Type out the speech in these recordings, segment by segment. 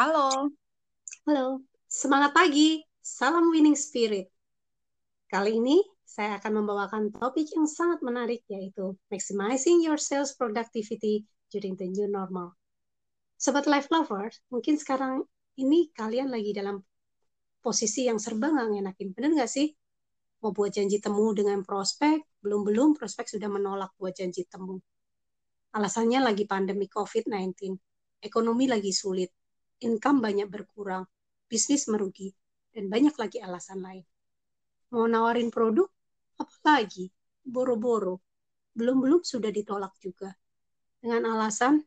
Halo. Halo, semangat pagi. Salam winning spirit. Kali ini saya akan membawakan topik yang sangat menarik yaitu maximizing your sales productivity during the new normal. Sobat life lovers, mungkin sekarang ini kalian lagi dalam posisi yang serba nggak ngenakin. Bener nggak sih? Mau buat janji temu dengan prospek, belum-belum prospek sudah menolak buat janji temu. Alasannya lagi pandemi COVID-19. Ekonomi lagi sulit income banyak berkurang, bisnis merugi, dan banyak lagi alasan lain. Mau nawarin produk? Apalagi? Boro-boro. Belum-belum sudah ditolak juga. Dengan alasan,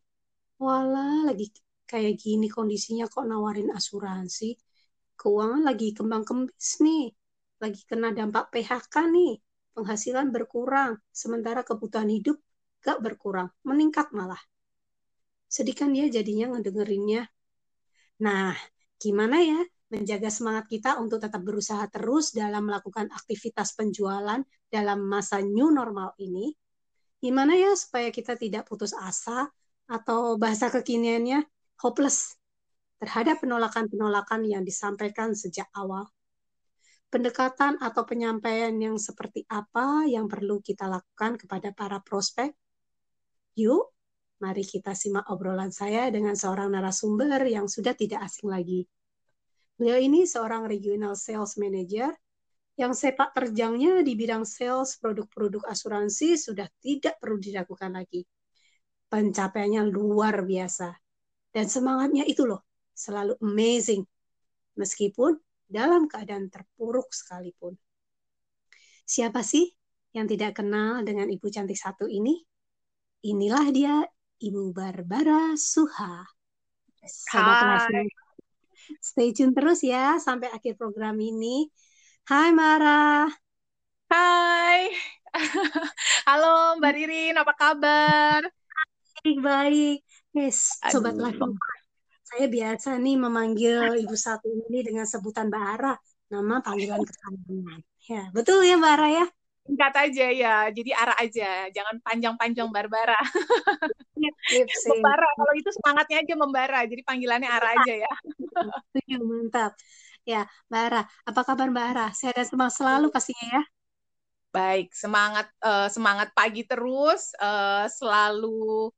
wala lagi kayak gini kondisinya kok nawarin asuransi. Keuangan lagi kembang kembis nih. Lagi kena dampak PHK nih. Penghasilan berkurang, sementara kebutuhan hidup gak berkurang, meningkat malah. Sedih kan dia jadinya ngedengerinnya Nah, gimana ya menjaga semangat kita untuk tetap berusaha terus dalam melakukan aktivitas penjualan dalam masa new normal ini? Gimana ya supaya kita tidak putus asa atau bahasa kekiniannya hopeless terhadap penolakan-penolakan yang disampaikan sejak awal? Pendekatan atau penyampaian yang seperti apa yang perlu kita lakukan kepada para prospek? Yuk, Mari kita simak obrolan saya dengan seorang narasumber yang sudah tidak asing lagi. Beliau ini seorang regional sales manager yang sepak terjangnya di bidang sales produk-produk asuransi sudah tidak perlu diragukan lagi. Pencapaiannya luar biasa. Dan semangatnya itu loh, selalu amazing. Meskipun dalam keadaan terpuruk sekalipun. Siapa sih yang tidak kenal dengan ibu cantik satu ini? Inilah dia Ibu Barbara Suha. Sobat Hai. Stay tune terus ya sampai akhir program ini. Hai Mara. Hai. Halo Mbak Ririn, apa kabar? Baik, baik. Yes, Sobat Live Saya biasa nih memanggil Ibu satu ini dengan sebutan Bara, nama panggilan kesayangan. Ya, betul ya Bara ya? Singkat aja ya jadi arah aja jangan panjang-panjang Barbara. Membara kalau itu semangatnya aja membara jadi panggilannya arah aja ya. Mantap. Ya Bara apa kabar Mbak Ara sehat dan semangat selalu pastinya ya. Baik semangat uh, semangat pagi terus uh, selalu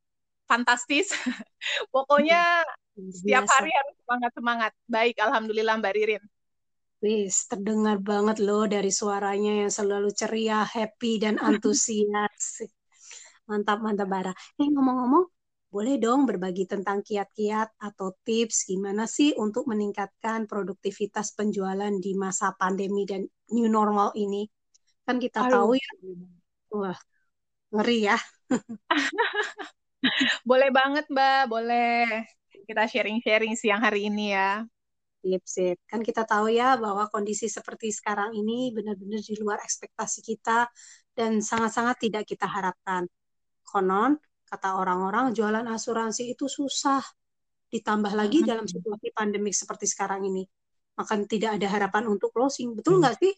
fantastis. Pokoknya setiap hari harus semangat semangat baik alhamdulillah Mbak Ririn Wis, terdengar banget loh dari suaranya yang selalu ceria, happy, dan antusias. Mantap, mantap, Bara. Eh, ngomong-ngomong, boleh dong berbagi tentang kiat-kiat atau tips gimana sih untuk meningkatkan produktivitas penjualan di masa pandemi dan new normal ini? Kan kita Aduh. tahu ya, wah, ngeri ya. boleh banget, Mbak. Boleh. Kita sharing-sharing siang hari ini ya. Sip, sip. Kan kita tahu ya bahwa kondisi seperti sekarang ini benar-benar di luar ekspektasi kita dan sangat-sangat tidak kita harapkan. Konon, kata orang-orang, jualan asuransi itu susah. Ditambah lagi mm-hmm. dalam situasi pandemik seperti sekarang ini. Maka tidak ada harapan untuk closing. Betul mm. nggak sih?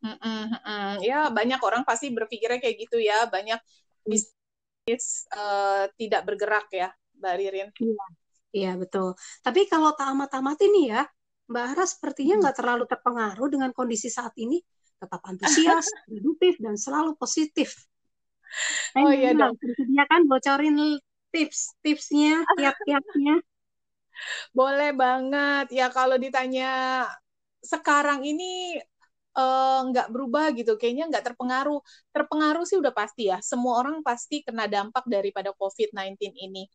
Mm-mm, ya, banyak orang pasti berpikirnya kayak gitu ya. Banyak bisnis uh, tidak bergerak ya, Mbak Ririn. Iya. Iya betul. Tapi kalau tak amat-amat ini ya, Mbak Ara sepertinya hmm. nggak terlalu terpengaruh dengan kondisi saat ini. Tetap antusias, produktif, dan selalu positif. Oh iya dong. Dia kan bocorin tips-tipsnya, kiat-kiatnya. Boleh banget. Ya kalau ditanya sekarang ini eh, nggak uh, berubah gitu, kayaknya nggak terpengaruh. Terpengaruh sih udah pasti ya. Semua orang pasti kena dampak daripada COVID-19 ini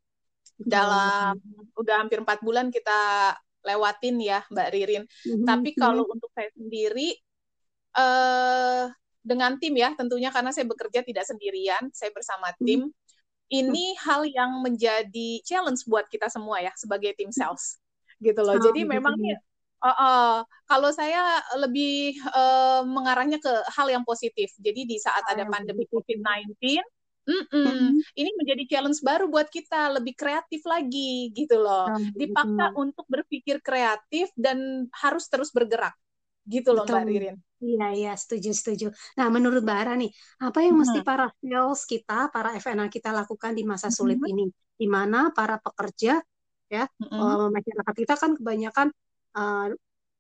dalam udah hampir empat bulan kita lewatin ya Mbak Ririn. Mm-hmm. Tapi kalau mm-hmm. untuk saya sendiri uh, dengan tim ya tentunya karena saya bekerja tidak sendirian, saya bersama mm-hmm. tim. Mm-hmm. Ini hal yang menjadi challenge buat kita semua ya sebagai tim sales gitu loh. Oh, Jadi memang uh, uh, kalau saya lebih uh, mengarahnya ke hal yang positif. Jadi di saat ada pandemi COVID-19 Mm-mm. Ini menjadi challenge baru buat kita, lebih kreatif lagi gitu loh. Oh, Dipaksa gitu. untuk berpikir kreatif dan harus terus bergerak. Gitu loh Mbak Ririn. Iya, iya, setuju, setuju. Nah, menurut Mbak Ara nih, apa yang mesti para sales kita, para FNA kita lakukan di masa sulit ini? Di mana para pekerja ya. Mm -hmm. masyarakat kita kan kebanyakan uh,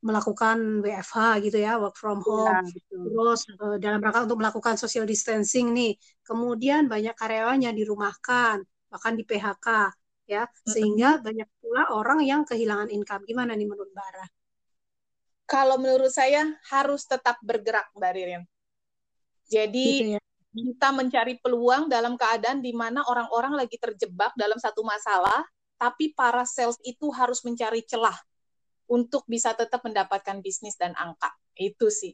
melakukan WFH gitu ya, work from iya, home. Ya, Terus uh, dalam rangka untuk melakukan social distancing nih. Kemudian banyak karyawannya dirumahkan, bahkan di PHK ya. Sehingga banyak pula orang yang kehilangan income. Gimana nih menurut Bara? Kalau menurut saya harus tetap bergerak, Mbak Ririn. Jadi gitu ya. kita mencari peluang dalam keadaan di mana orang-orang lagi terjebak dalam satu masalah, tapi para sales itu harus mencari celah untuk bisa tetap mendapatkan bisnis dan angka. Itu sih.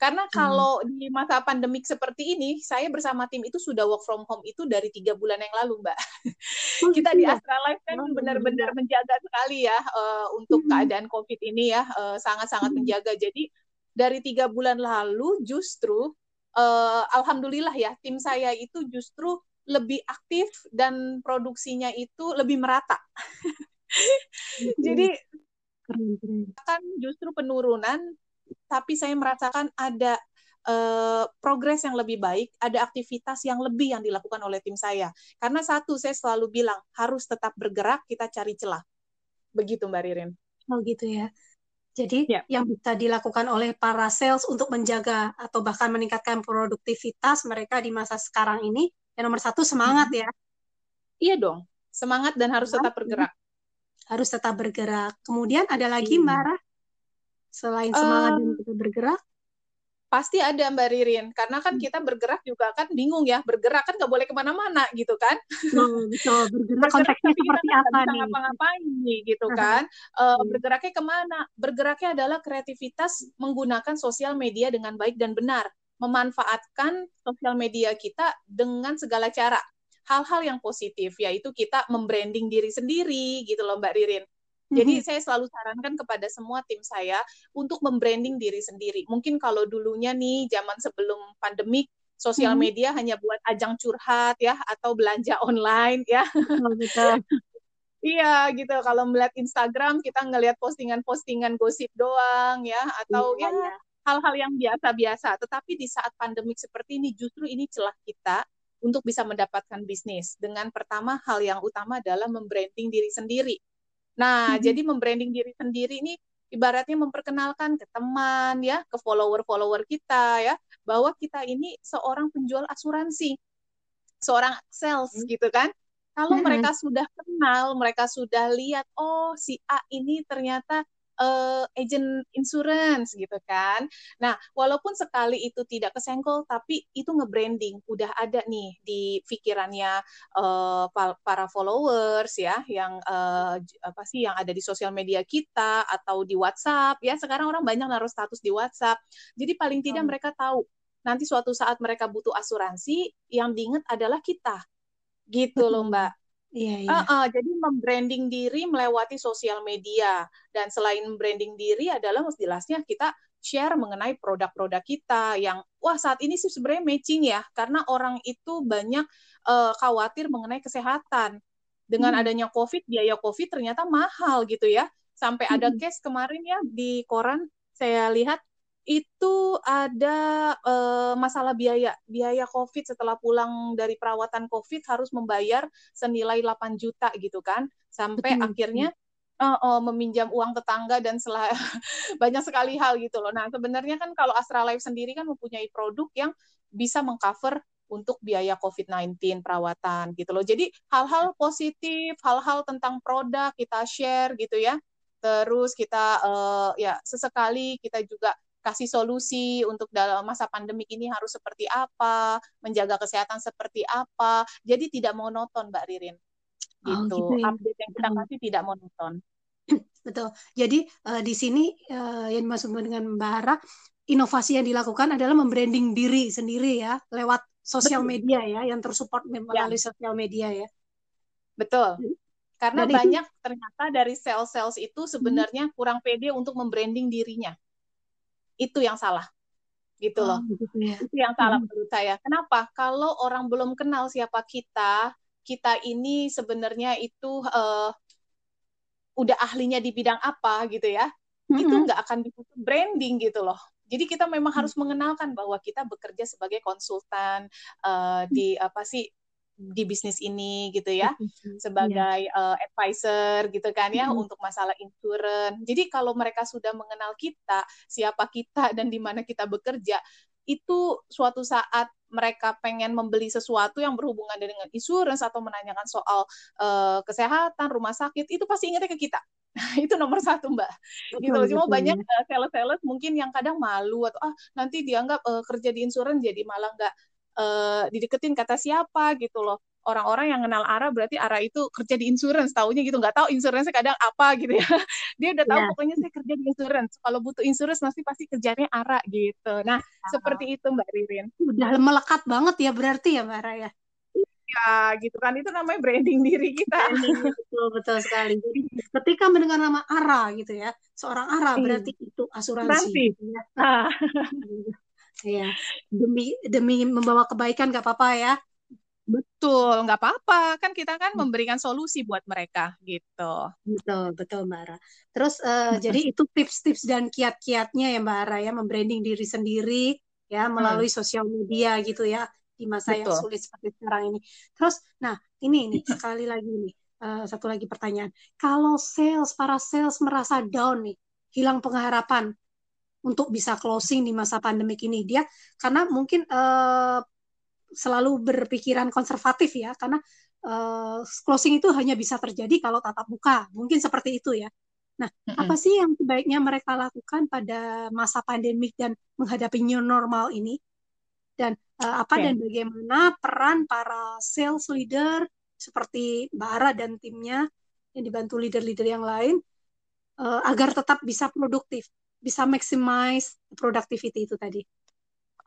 Karena hmm. kalau hmm. di masa pandemik seperti ini, saya bersama tim itu sudah work from home itu dari tiga bulan yang lalu, Mbak. Oh, Kita di iya? Astra Life kan benar-benar menjaga sekali ya uh, untuk hmm. keadaan COVID ini ya, eh, sangat-sangat hmm. menjaga. Jadi dari tiga bulan lalu justru, uh, alhamdulillah ya, tim saya itu justru lebih aktif dan produksinya itu lebih merata. Jadi kan justru penurunan, tapi saya merasakan ada uh, progres yang lebih baik, ada aktivitas yang lebih yang dilakukan oleh tim saya. Karena satu, saya selalu bilang harus tetap bergerak, kita cari celah. Begitu Mbak Ririn. Oh gitu ya. Jadi ya. yang bisa dilakukan oleh para sales untuk menjaga atau bahkan meningkatkan produktivitas mereka di masa sekarang ini, yang nomor satu semangat hmm. ya. Iya dong, semangat dan harus tetap bergerak harus tetap bergerak. Kemudian ada lagi hmm. marah selain semangat um, dan kita bergerak? Pasti ada Mbak Ririn, karena kan hmm. kita bergerak juga kan bingung ya, bergerak kan nggak boleh ke mana-mana gitu kan. Oh, betul, bergerak, konteksnya seperti kan apa nih? ngapa-ngapain nih gitu kan. Uh, bergeraknya ke mana? Bergeraknya adalah kreativitas menggunakan sosial media dengan baik dan benar. Memanfaatkan sosial media kita dengan segala cara hal-hal yang positif yaitu kita membranding diri sendiri gitu loh Mbak Ririn. Jadi mm-hmm. saya selalu sarankan kepada semua tim saya untuk membranding diri sendiri. Mungkin kalau dulunya nih zaman sebelum pandemik sosial mm-hmm. media hanya buat ajang curhat ya atau belanja online ya. Betul. Iya gitu. Kalau melihat Instagram kita ngelihat postingan-postingan gosip doang ya atau iya, ya iya. hal-hal yang biasa-biasa. Tetapi di saat pandemik seperti ini justru ini celah kita untuk bisa mendapatkan bisnis. Dengan pertama hal yang utama adalah membranding diri sendiri. Nah, hmm. jadi membranding diri sendiri ini ibaratnya memperkenalkan ke teman ya, ke follower-follower kita ya, bahwa kita ini seorang penjual asuransi, seorang sales hmm. gitu kan. Kalau hmm. mereka sudah kenal, mereka sudah lihat, oh si A ini ternyata uh, agent insurance gitu kan. Nah, walaupun sekali itu tidak kesenggol, tapi itu nge-branding, udah ada nih di pikirannya uh, para followers ya, yang uh, apa sih yang ada di sosial media kita atau di WhatsApp ya. Sekarang orang banyak naruh status di WhatsApp. Jadi paling tidak hmm. mereka tahu nanti suatu saat mereka butuh asuransi, yang diingat adalah kita. Gitu loh, Mbak. Iya, iya. Uh, uh, jadi membranding diri melewati sosial media dan selain branding diri adalah jelasnya kita share mengenai produk-produk kita yang wah saat ini sih sebenarnya matching ya karena orang itu banyak uh, khawatir mengenai kesehatan dengan hmm. adanya COVID biaya COVID ternyata mahal gitu ya sampai hmm. ada case kemarin ya di koran saya lihat itu ada uh, masalah biaya. Biaya COVID setelah pulang dari perawatan COVID harus membayar senilai 8 juta gitu kan. Sampai Betul. akhirnya uh, uh, meminjam uang tetangga dan selah banyak sekali hal gitu loh. Nah, sebenarnya kan kalau Astra Life sendiri kan mempunyai produk yang bisa mengcover untuk biaya COVID-19 perawatan gitu loh. Jadi hal-hal positif, hal-hal tentang produk kita share gitu ya. Terus kita uh, ya sesekali kita juga kasih solusi untuk dalam masa pandemik ini harus seperti apa, menjaga kesehatan seperti apa. Jadi tidak monoton, Mbak Ririn. Gitu. Oh, gitu ya. Update yang kita kasih hmm. tidak monoton. Betul. Jadi uh, di sini uh, yang dimaksud dengan Mbak Hara, inovasi yang dilakukan adalah membranding diri sendiri ya lewat sosial media ya yang tersupport melalui ya. sosial media ya. Betul. Karena Dan banyak itu, ternyata dari sales-sales itu sebenarnya hmm. kurang pede untuk membranding dirinya itu yang salah gitu loh. Oh, gitu ya. Itu yang salah hmm. menurut saya. Kenapa? Kalau orang belum kenal siapa kita, kita ini sebenarnya itu uh, udah ahlinya di bidang apa gitu ya, hmm. itu nggak akan dibutuh branding gitu loh. Jadi kita memang hmm. harus mengenalkan bahwa kita bekerja sebagai konsultan uh, di apa sih di bisnis ini gitu ya sebagai yeah. uh, advisor gitu kan ya mm-hmm. untuk masalah insurance. Jadi kalau mereka sudah mengenal kita, siapa kita dan di mana kita bekerja, itu suatu saat mereka pengen membeli sesuatu yang berhubungan dengan insurance atau menanyakan soal uh, kesehatan rumah sakit itu pasti ingatnya ke kita itu nomor satu mbak gitu loh cuma banyak uh, sales-sales mungkin yang kadang malu atau ah nanti dianggap uh, kerja di insurance jadi malah nggak uh, dideketin kata siapa gitu loh. Orang-orang yang kenal Ara berarti Ara itu kerja di insurance taunya gitu. Nggak tahu insurance kadang apa gitu ya. Dia udah tahu yeah. pokoknya saya kerja di insurance. Kalau butuh insurance pasti pasti kerjanya Ara gitu. Nah uh seperti itu Mbak Ririn. Udah melekat banget ya berarti ya Mbak Ara ya? Ya gitu kan. Itu namanya branding diri kita. Betul betul sekali. Jadi ketika mendengar nama Ara gitu ya seorang Ara hmm. berarti itu asuransi. Gitu ya. Ah. Ya demi demi membawa kebaikan gak apa-apa ya Betul, nggak apa-apa. Kan kita kan hmm. memberikan solusi buat mereka gitu. Betul, betul Mbak Ara. Terus uh, jadi itu tips-tips dan kiat-kiatnya ya Mbak Ara ya, membranding diri sendiri ya melalui hmm. sosial media gitu ya di masa betul. yang sulit seperti sekarang ini. Terus, nah ini ini sekali lagi nih uh, satu lagi pertanyaan. Kalau sales para sales merasa down nih, hilang pengharapan untuk bisa closing di masa pandemik ini. Dia karena mungkin uh, selalu berpikiran konservatif ya karena uh, closing itu hanya bisa terjadi kalau tatap muka. Mungkin seperti itu ya. Nah mm-hmm. apa sih yang sebaiknya mereka lakukan pada masa pandemik dan menghadapi new normal ini? Dan uh, apa okay. dan bagaimana peran para sales leader seperti Mbak Ara dan timnya yang dibantu leader-leader yang lain uh, agar tetap bisa produktif bisa maximize productivity itu tadi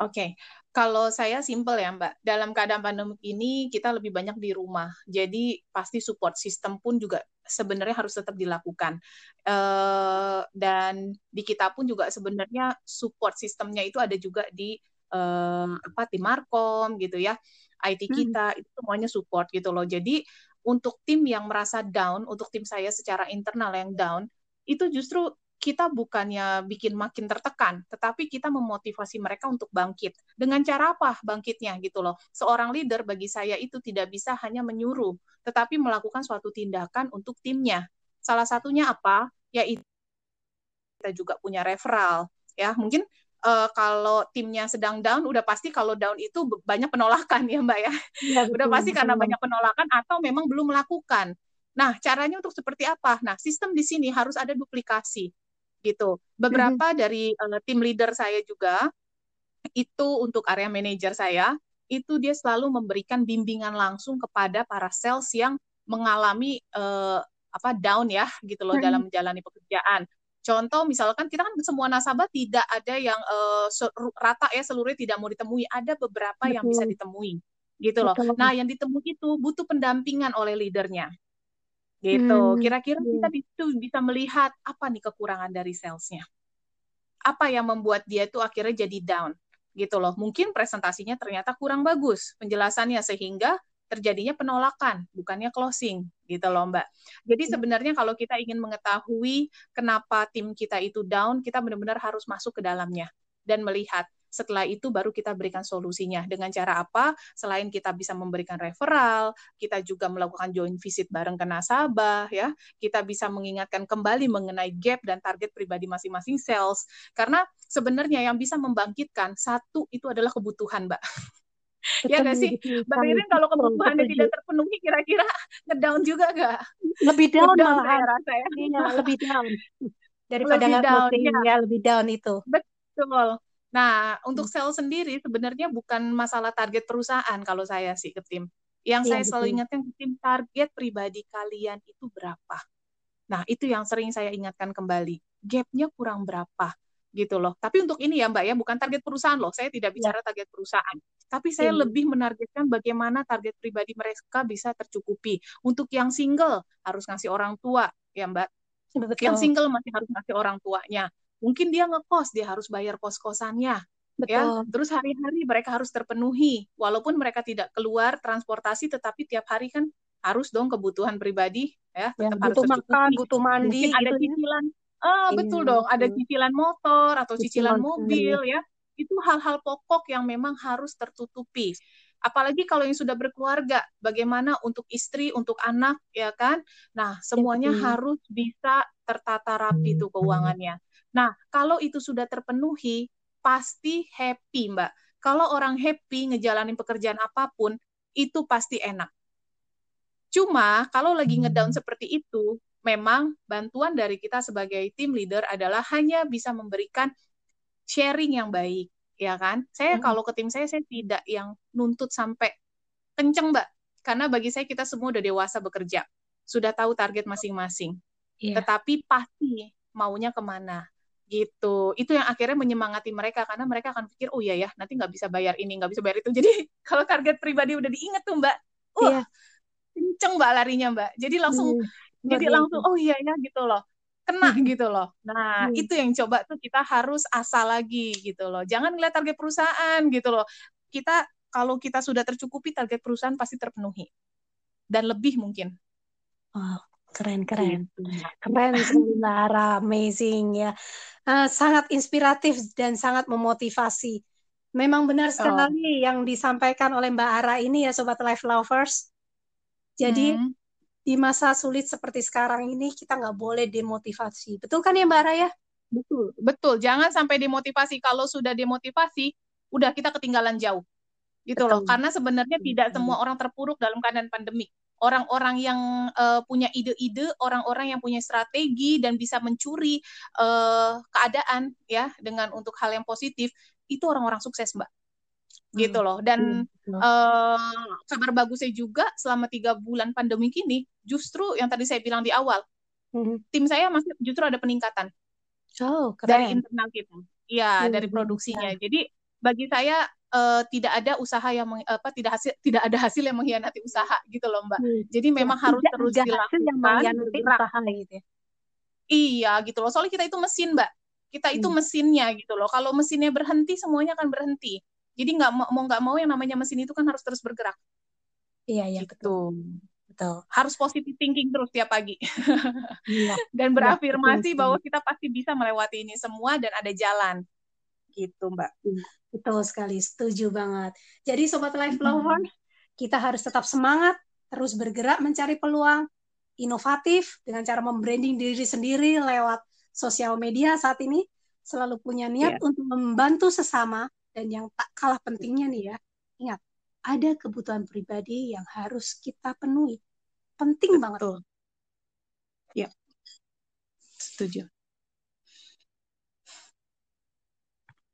Oke, okay. kalau saya simple ya Mbak, dalam keadaan pandemi ini kita lebih banyak di rumah, jadi pasti support system pun juga sebenarnya harus tetap dilakukan. Uh, dan di kita pun juga sebenarnya support sistemnya itu ada juga di uh, apa tim Markom gitu ya, IT hmm. kita hmm. itu semuanya support gitu loh. Jadi untuk tim yang merasa down, untuk tim saya secara internal yang down, itu justru kita bukannya bikin makin tertekan, tetapi kita memotivasi mereka untuk bangkit. Dengan cara apa bangkitnya gitu loh. Seorang leader bagi saya itu tidak bisa hanya menyuruh, tetapi melakukan suatu tindakan untuk timnya. Salah satunya apa? Yaitu kita juga punya referral. Ya, mungkin uh, kalau timnya sedang down, udah pasti kalau down itu banyak penolakan ya Mbak ya. ya betul, udah pasti betul. karena banyak penolakan atau memang belum melakukan. Nah, caranya untuk seperti apa? Nah, sistem di sini harus ada duplikasi gitu. Beberapa mm-hmm. dari uh, tim leader saya juga itu untuk area manager saya itu dia selalu memberikan bimbingan langsung kepada para sales yang mengalami uh, apa down ya gitu loh mm-hmm. dalam menjalani pekerjaan. Contoh misalkan kita kan semua nasabah tidak ada yang uh, rata ya seluruhnya tidak mau ditemui, ada beberapa Betul. yang bisa ditemui gitu loh. Betul. Nah, yang ditemui itu butuh pendampingan oleh leadernya gitu. Hmm. Kira-kira hmm. kita itu bisa melihat apa nih kekurangan dari salesnya. Apa yang membuat dia itu akhirnya jadi down gitu loh. Mungkin presentasinya ternyata kurang bagus penjelasannya sehingga terjadinya penolakan, bukannya closing gitu loh Mbak. Jadi hmm. sebenarnya kalau kita ingin mengetahui kenapa tim kita itu down, kita benar-benar harus masuk ke dalamnya dan melihat setelah itu baru kita berikan solusinya. Dengan cara apa? Selain kita bisa memberikan referral, kita juga melakukan joint visit bareng ke nasabah, ya. Kita bisa mengingatkan kembali mengenai gap dan target pribadi masing-masing sales. Karena sebenarnya yang bisa membangkitkan satu itu adalah kebutuhan, Mbak. ya nggak sih, Mbak Ririn kalau kebutuhannya tidak terpenuhi, kira-kira ngedown juga nggak? Lebih down, down saya rasa ya. Iya, lebih down daripada lebih down, ya. ya lebih down itu. Betul. Nah, untuk hmm. sales sendiri sebenarnya bukan masalah target perusahaan kalau saya sih ke tim. Yang ya, saya betul. selalu ingatkan ke tim target pribadi kalian itu berapa. Nah, itu yang sering saya ingatkan kembali. Gapnya kurang berapa gitu loh. Tapi untuk ini ya Mbak ya, bukan target perusahaan loh. Saya tidak bicara ya. target perusahaan. Tapi saya ya. lebih menargetkan bagaimana target pribadi mereka bisa tercukupi. Untuk yang single harus ngasih orang tua ya Mbak. Betul. Yang single masih harus ngasih orang tuanya mungkin dia ngekos dia harus bayar kos kosannya ya terus hari-hari mereka harus terpenuhi walaupun mereka tidak keluar transportasi tetapi tiap hari kan harus dong kebutuhan pribadi ya, ya tetap ya, butuh harus makan butuh mandi mungkin ada gitu ya. cicilan ah iya, betul dong ada cicilan motor atau cicilan, cicilan mobil ya. Itu hal-hal pokok yang memang harus tertutupi. Apalagi kalau yang sudah berkeluarga, bagaimana untuk istri, untuk anak, ya kan? Nah, semuanya ya, harus bisa tertata rapi tuh keuangannya. Nah, kalau itu sudah terpenuhi, pasti happy, Mbak. Kalau orang happy ngejalanin pekerjaan apa pun, itu pasti enak. Cuma kalau lagi ngedown seperti itu, memang bantuan dari kita sebagai tim leader adalah hanya bisa memberikan sharing yang baik ya kan? Saya hmm. kalau ke tim saya saya tidak yang nuntut sampai kenceng, Mbak. Karena bagi saya kita semua udah dewasa bekerja, sudah tahu target masing-masing. Yeah. Tetapi pasti maunya ke mana gitu. Itu yang akhirnya menyemangati mereka karena mereka akan pikir, oh iya ya, nanti nggak bisa bayar ini, nggak bisa bayar itu. Jadi kalau target pribadi udah diingat tuh, Mbak, uh, yeah. kenceng Mbak larinya, Mbak. Jadi langsung, hmm. jadi langsung, oh iya ya gitu loh kena hmm. gitu loh. Nah, hmm. itu yang coba tuh kita harus asal lagi gitu loh. Jangan ngeliat target perusahaan gitu loh. Kita kalau kita sudah tercukupi target perusahaan pasti terpenuhi. Dan lebih mungkin. Wow, keren keren. Gitu. Keren Lara, amazing ya. Uh, sangat inspiratif dan sangat memotivasi. Memang benar oh. sekali oh. yang disampaikan oleh Mbak Ara ini ya sobat life lovers. Jadi hmm di masa sulit seperti sekarang ini kita nggak boleh demotivasi. Betul kan ya Mbak Raya? Betul, betul. Jangan sampai demotivasi. Kalau sudah demotivasi, udah kita ketinggalan jauh. Gitu betul. loh. Karena sebenarnya betul. tidak semua orang terpuruk dalam keadaan pandemi. Orang-orang yang uh, punya ide-ide, orang-orang yang punya strategi dan bisa mencuri uh, keadaan ya dengan untuk hal yang positif, itu orang-orang sukses, Mbak gitu hmm. loh dan hmm. uh, kabar bagusnya juga selama tiga bulan pandemi ini justru yang tadi saya bilang di awal hmm. tim saya masih justru ada peningkatan oh, keren. dari internal kita ya hmm. dari produksinya ya. jadi bagi saya uh, tidak ada usaha yang meng, apa tidak hasil tidak ada hasil yang mengkhianati usaha gitu loh mbak hmm. jadi ya, memang harus tidak terus dilakukan yang mengkhianati usaha gitu ya iya gitu loh soalnya kita itu mesin mbak kita itu hmm. mesinnya gitu loh kalau mesinnya berhenti semuanya akan berhenti jadi nggak mau nggak mau yang namanya mesin itu kan harus terus bergerak. Iya iya gitu. betul. Betul. Harus positive thinking terus tiap pagi. Iya. dan berafirmasi ya, bahwa kita pasti bisa melewati ini semua dan ada jalan. Gitu, Mbak. Iya, betul sekali, setuju banget. Jadi sobat life lover, kita harus tetap semangat, terus bergerak mencari peluang inovatif dengan cara membranding diri sendiri lewat sosial media saat ini selalu punya niat yeah. untuk membantu sesama dan yang tak kalah pentingnya nih ya, ingat, ada kebutuhan pribadi yang harus kita penuhi. Penting Betul. banget. Ya, setuju.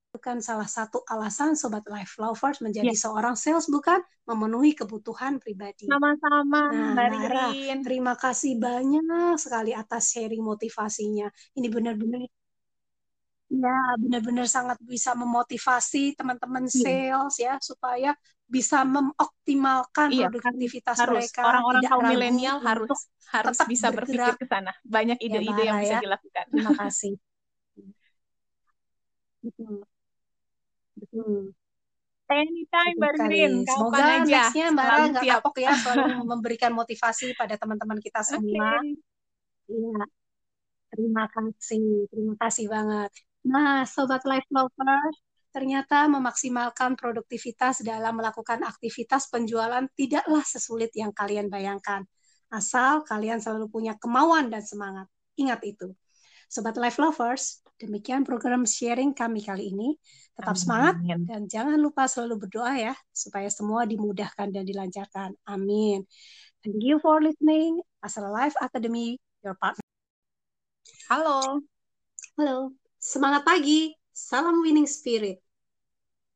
Bukan salah satu alasan sobat life lovers menjadi ya. seorang sales bukan memenuhi kebutuhan pribadi. Sama-sama, nah, Nara, terima kasih banyak sekali atas sharing motivasinya. Ini benar-benar Ya, benar-benar sangat bisa memotivasi teman-teman iya. sales ya supaya bisa mengoptimalkan iya, produktivitas harus. mereka. Orang-orang kaum milenial harus harus bisa berpikir ke sana. Banyak ya, ide-ide ya, yang bisa ya. dilakukan. Terima kasih. Betul. Betul. Anytime Mbak Rin, Semoga nextnya Mbak Ra nggak kapok ya selalu memberikan motivasi pada teman-teman kita semua. Iya. Okay. Terima kasih, terima kasih banget. Nah, Sobat Life Lovers, ternyata memaksimalkan produktivitas dalam melakukan aktivitas penjualan tidaklah sesulit yang kalian bayangkan. Asal kalian selalu punya kemauan dan semangat. Ingat itu. Sobat Life Lovers, demikian program sharing kami kali ini. Tetap Amin. semangat dan jangan lupa selalu berdoa ya, supaya semua dimudahkan dan dilancarkan. Amin. Thank you for listening. Asal Life Academy, your partner. Halo. Halo. Semangat pagi, salam winning spirit.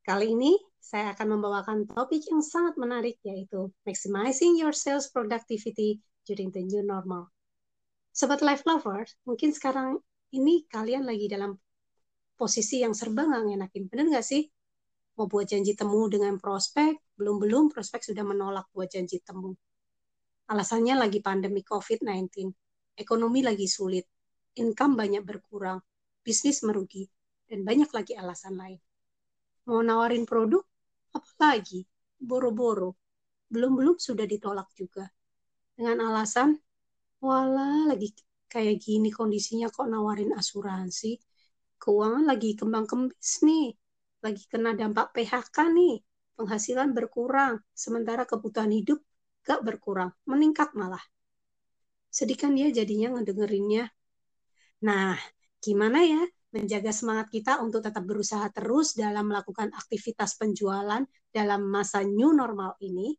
Kali ini saya akan membawakan topik yang sangat menarik yaitu maximizing your sales productivity during the new normal. Sobat life lovers, mungkin sekarang ini kalian lagi dalam posisi yang serba nggak ngenakin, bener nggak sih? Mau buat janji temu dengan prospek, belum-belum prospek sudah menolak buat janji temu. Alasannya lagi pandemi COVID-19, ekonomi lagi sulit, income banyak berkurang, bisnis merugi, dan banyak lagi alasan lain. Mau nawarin produk, apalagi? Boro-boro, belum-belum sudah ditolak juga. Dengan alasan, wala lagi kayak gini kondisinya kok nawarin asuransi, keuangan lagi kembang kembis nih, lagi kena dampak PHK nih, penghasilan berkurang, sementara kebutuhan hidup gak berkurang, meningkat malah. Sedih kan dia jadinya ngedengerinnya. Nah, gimana ya menjaga semangat kita untuk tetap berusaha terus dalam melakukan aktivitas penjualan dalam masa new normal ini?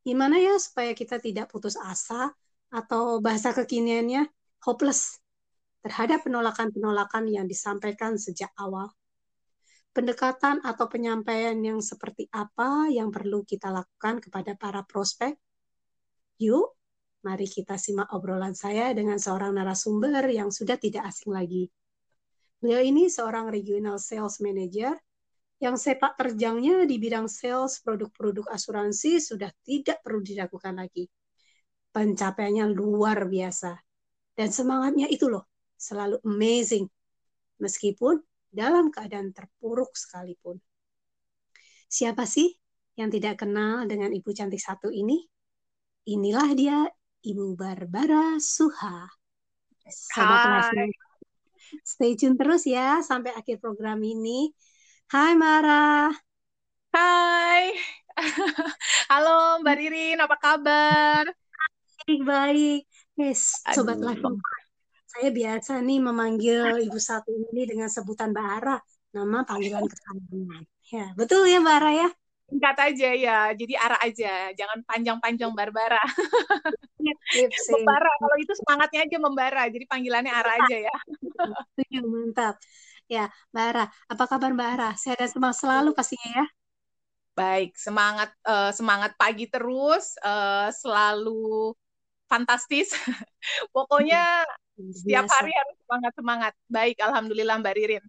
Gimana ya supaya kita tidak putus asa atau bahasa kekiniannya hopeless terhadap penolakan-penolakan yang disampaikan sejak awal? pendekatan atau penyampaian yang seperti apa yang perlu kita lakukan kepada para prospek? Yuk, mari kita simak obrolan saya dengan seorang narasumber yang sudah tidak asing lagi. Beliau ini seorang regional sales manager yang sepak terjangnya di bidang sales produk-produk asuransi sudah tidak perlu diragukan lagi. Pencapaiannya luar biasa. Dan semangatnya itu loh, selalu amazing. Meskipun dalam keadaan terpuruk sekalipun. Siapa sih yang tidak kenal dengan ibu cantik satu ini? Inilah dia Ibu Barbara Suha. Sobat Hai. Stay tune terus ya sampai akhir program ini. Hai Mara. Hai. Halo Mbak Ririn, apa kabar? Baik-baik. Yes, Sobat Live saya biasa nih memanggil ibu satu ini dengan sebutan Mbak Ara, nama panggilan kesayangan. Ya, betul ya Mbak Ara ya? Singkat aja ya, jadi Ara aja, jangan panjang-panjang Barbara. membara, kalau itu semangatnya aja membara, jadi panggilannya Ara aja ya. Setuju, mantap. Ya, Mbak Ara, apa kabar Mbak Ara? Sehat dan semangat selalu pastinya ya. Baik, semangat uh, semangat pagi terus, uh, selalu fantastis. Pokoknya setiap hari harus semangat semangat. Baik, alhamdulillah Mbak Ririn.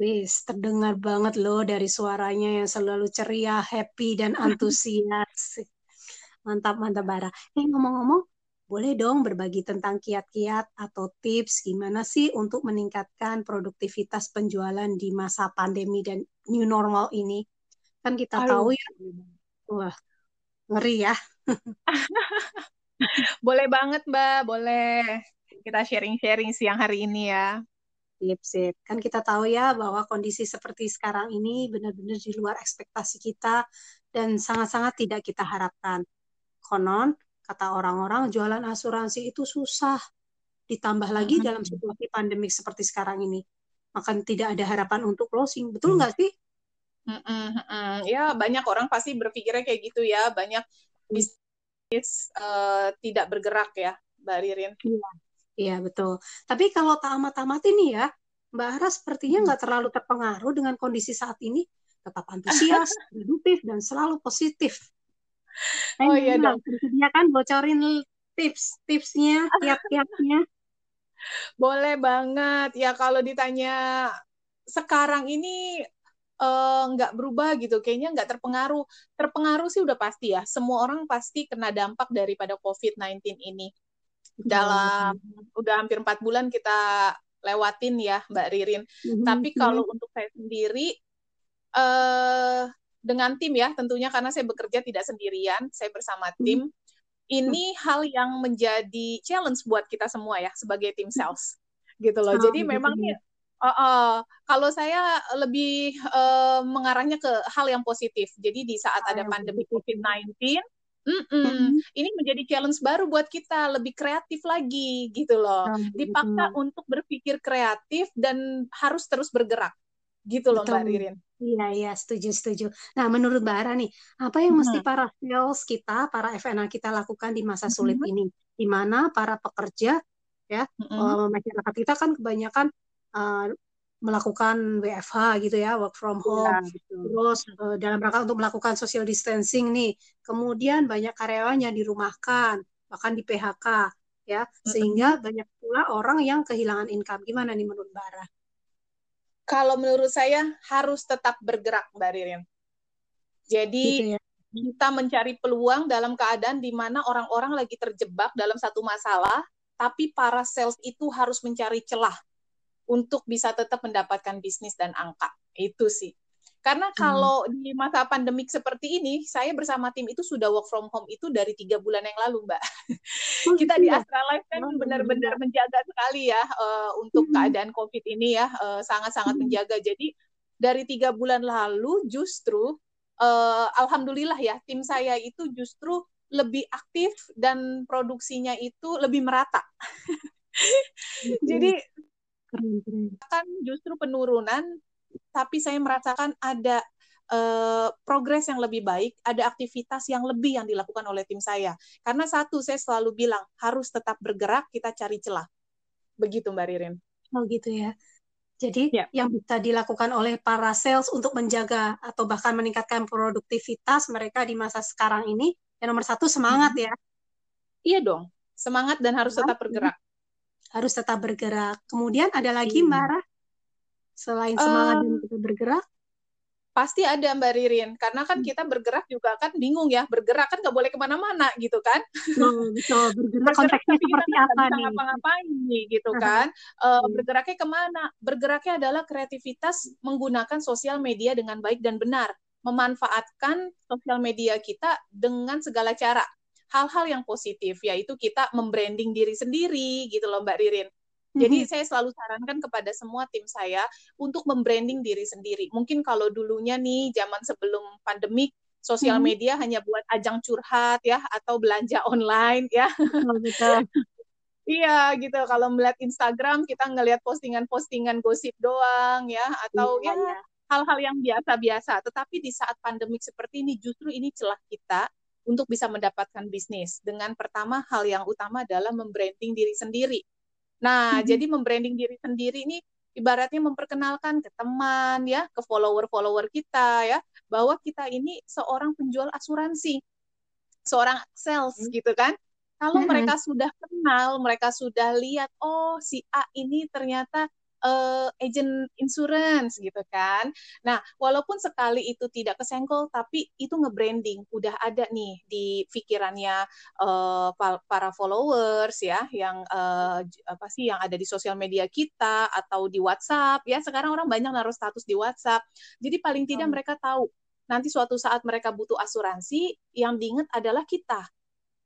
Wis, terdengar banget loh dari suaranya yang selalu ceria, happy dan antusias. mantap, mantap Bara. Eh ngomong-ngomong, boleh dong berbagi tentang kiat-kiat atau tips gimana sih untuk meningkatkan produktivitas penjualan di masa pandemi dan new normal ini? Kan kita Aduh. tahu ya, wah ngeri ya. boleh banget Mbak, boleh kita sharing-sharing siang hari ini ya. Sip, sip. Kan kita tahu ya bahwa kondisi seperti sekarang ini benar-benar di luar ekspektasi kita dan sangat-sangat tidak kita harapkan. Konon, kata orang-orang jualan asuransi itu susah. Ditambah lagi hmm. dalam situasi pandemik seperti sekarang ini. Maka tidak ada harapan untuk closing. Betul nggak sih? Mm -mm, ya, banyak orang pasti berpikirnya kayak gitu ya. Banyak bisnis uh, tidak bergerak ya, Mbak Ririn. Iya. Iya betul. Tapi kalau tak amat-amat ini ya, Mbak Ara sepertinya hmm. nggak terlalu terpengaruh dengan kondisi saat ini, tetap antusias, produktif dan selalu positif. Oh iya dong. Bersedia kan bocorin tips-tipsnya, tiap-tiapnya? Boleh banget. Ya kalau ditanya sekarang ini uh, nggak berubah gitu, kayaknya nggak terpengaruh. Terpengaruh sih udah pasti ya. Semua orang pasti kena dampak daripada COVID-19 ini dalam udah hampir empat bulan kita lewatin ya Mbak Ririn. Mm-hmm. Tapi kalau mm-hmm. untuk saya sendiri uh, dengan tim ya tentunya karena saya bekerja tidak sendirian, saya bersama mm-hmm. tim. Ini mm-hmm. hal yang menjadi challenge buat kita semua ya sebagai tim sales gitu loh. Oh, Jadi memang nih Uh, uh, kalau saya lebih uh, mengarahnya ke hal yang positif. Jadi di saat ada pandemi COVID-19, Mm -mm. Ini menjadi challenge baru buat kita, lebih kreatif lagi gitu loh. Dipaksa untuk berpikir kreatif dan harus terus bergerak. Gitu loh Betul. Mbak Ririn. Iya, iya, setuju, setuju. Nah, menurut Mbak Ara nih, apa yang hmm. mesti para sales kita, para FNA kita lakukan di masa sulit hmm. ini? Di mana para pekerja, ya, hmm. masyarakat kita kan kebanyakan uh, melakukan WFH gitu ya, work from iya, home. Ya, Terus uh, dalam rangka untuk melakukan social distancing nih. Kemudian banyak karyawan yang dirumahkan, bahkan di PHK ya, sehingga banyak pula orang yang kehilangan income. Gimana nih menurut Mbak Ara? Kalau menurut saya harus tetap bergerak Mbak Ririn. Jadi gitu ya? kita mencari peluang dalam keadaan di mana orang-orang lagi terjebak dalam satu masalah, tapi para sales itu harus mencari celah untuk bisa tetap mendapatkan bisnis dan angka. Itu sih. Karena hmm. kalau hmm. di masa pandemik seperti ini, saya bersama tim itu sudah work from home itu dari tiga bulan yang lalu, Mbak. Oh, Kita di iya? Astra Life kan benar-benar iya. menjaga sekali ya uh, untuk hmm. keadaan COVID ini ya, sangat-sangat uh, hmm. menjaga. Jadi dari tiga bulan lalu justru uh, alhamdulillah ya tim saya itu justru lebih aktif dan produksinya itu lebih merata. Jadi kan justru penurunan, tapi saya merasakan ada uh, progres yang lebih baik, ada aktivitas yang lebih yang dilakukan oleh tim saya. Karena satu, saya selalu bilang harus tetap bergerak, kita cari celah. Begitu Mbak Ririn. Oh gitu ya. Jadi ya. yang bisa dilakukan oleh para sales untuk menjaga atau bahkan meningkatkan produktivitas mereka di masa sekarang ini, yang nomor satu semangat hmm. ya. Iya dong, semangat dan harus tetap bergerak. Harus tetap bergerak. Kemudian ada lagi hmm. Mbak selain semangat um, dan tetap bergerak, pasti ada Mbak Ririn karena kan hmm. kita bergerak juga kan bingung ya bergerak kan nggak boleh ke mana-mana gitu kan. Oh, betul. Bergerak konteksnya seperti kan apa nih? ngapa-ngapain nih gitu kan. Uh, bergeraknya ke mana? Bergeraknya adalah kreativitas menggunakan sosial media dengan baik dan benar. Memanfaatkan sosial media kita dengan segala cara hal-hal yang positif yaitu kita membranding diri sendiri gitu loh Mbak Ririn jadi mm-hmm. saya selalu sarankan kepada semua tim saya untuk membranding diri sendiri. Mungkin kalau dulunya nih zaman sebelum pandemik sosial mm-hmm. media hanya buat ajang curhat ya atau belanja online ya. Oh, betul. Iya gitu. Kalau melihat Instagram kita ngelihat postingan-postingan gosip doang ya atau iya, ya iya. hal-hal yang biasa-biasa. Tetapi di saat pandemik seperti ini justru ini celah kita untuk bisa mendapatkan bisnis. Dengan pertama hal yang utama adalah membranding diri sendiri. Nah, hmm. jadi membranding diri sendiri ini ibaratnya memperkenalkan ke teman ya, ke follower-follower kita ya, bahwa kita ini seorang penjual asuransi, seorang sales hmm. gitu kan. Kalau hmm. mereka sudah kenal, mereka sudah lihat, oh si A ini ternyata uh, agent insurance gitu kan. Nah, walaupun sekali itu tidak kesenggol, tapi itu nge-branding, udah ada nih di pikirannya uh, para followers ya, yang uh, apa sih yang ada di sosial media kita atau di WhatsApp ya. Sekarang orang banyak naruh status di WhatsApp. Jadi paling tidak hmm. mereka tahu nanti suatu saat mereka butuh asuransi, yang diingat adalah kita.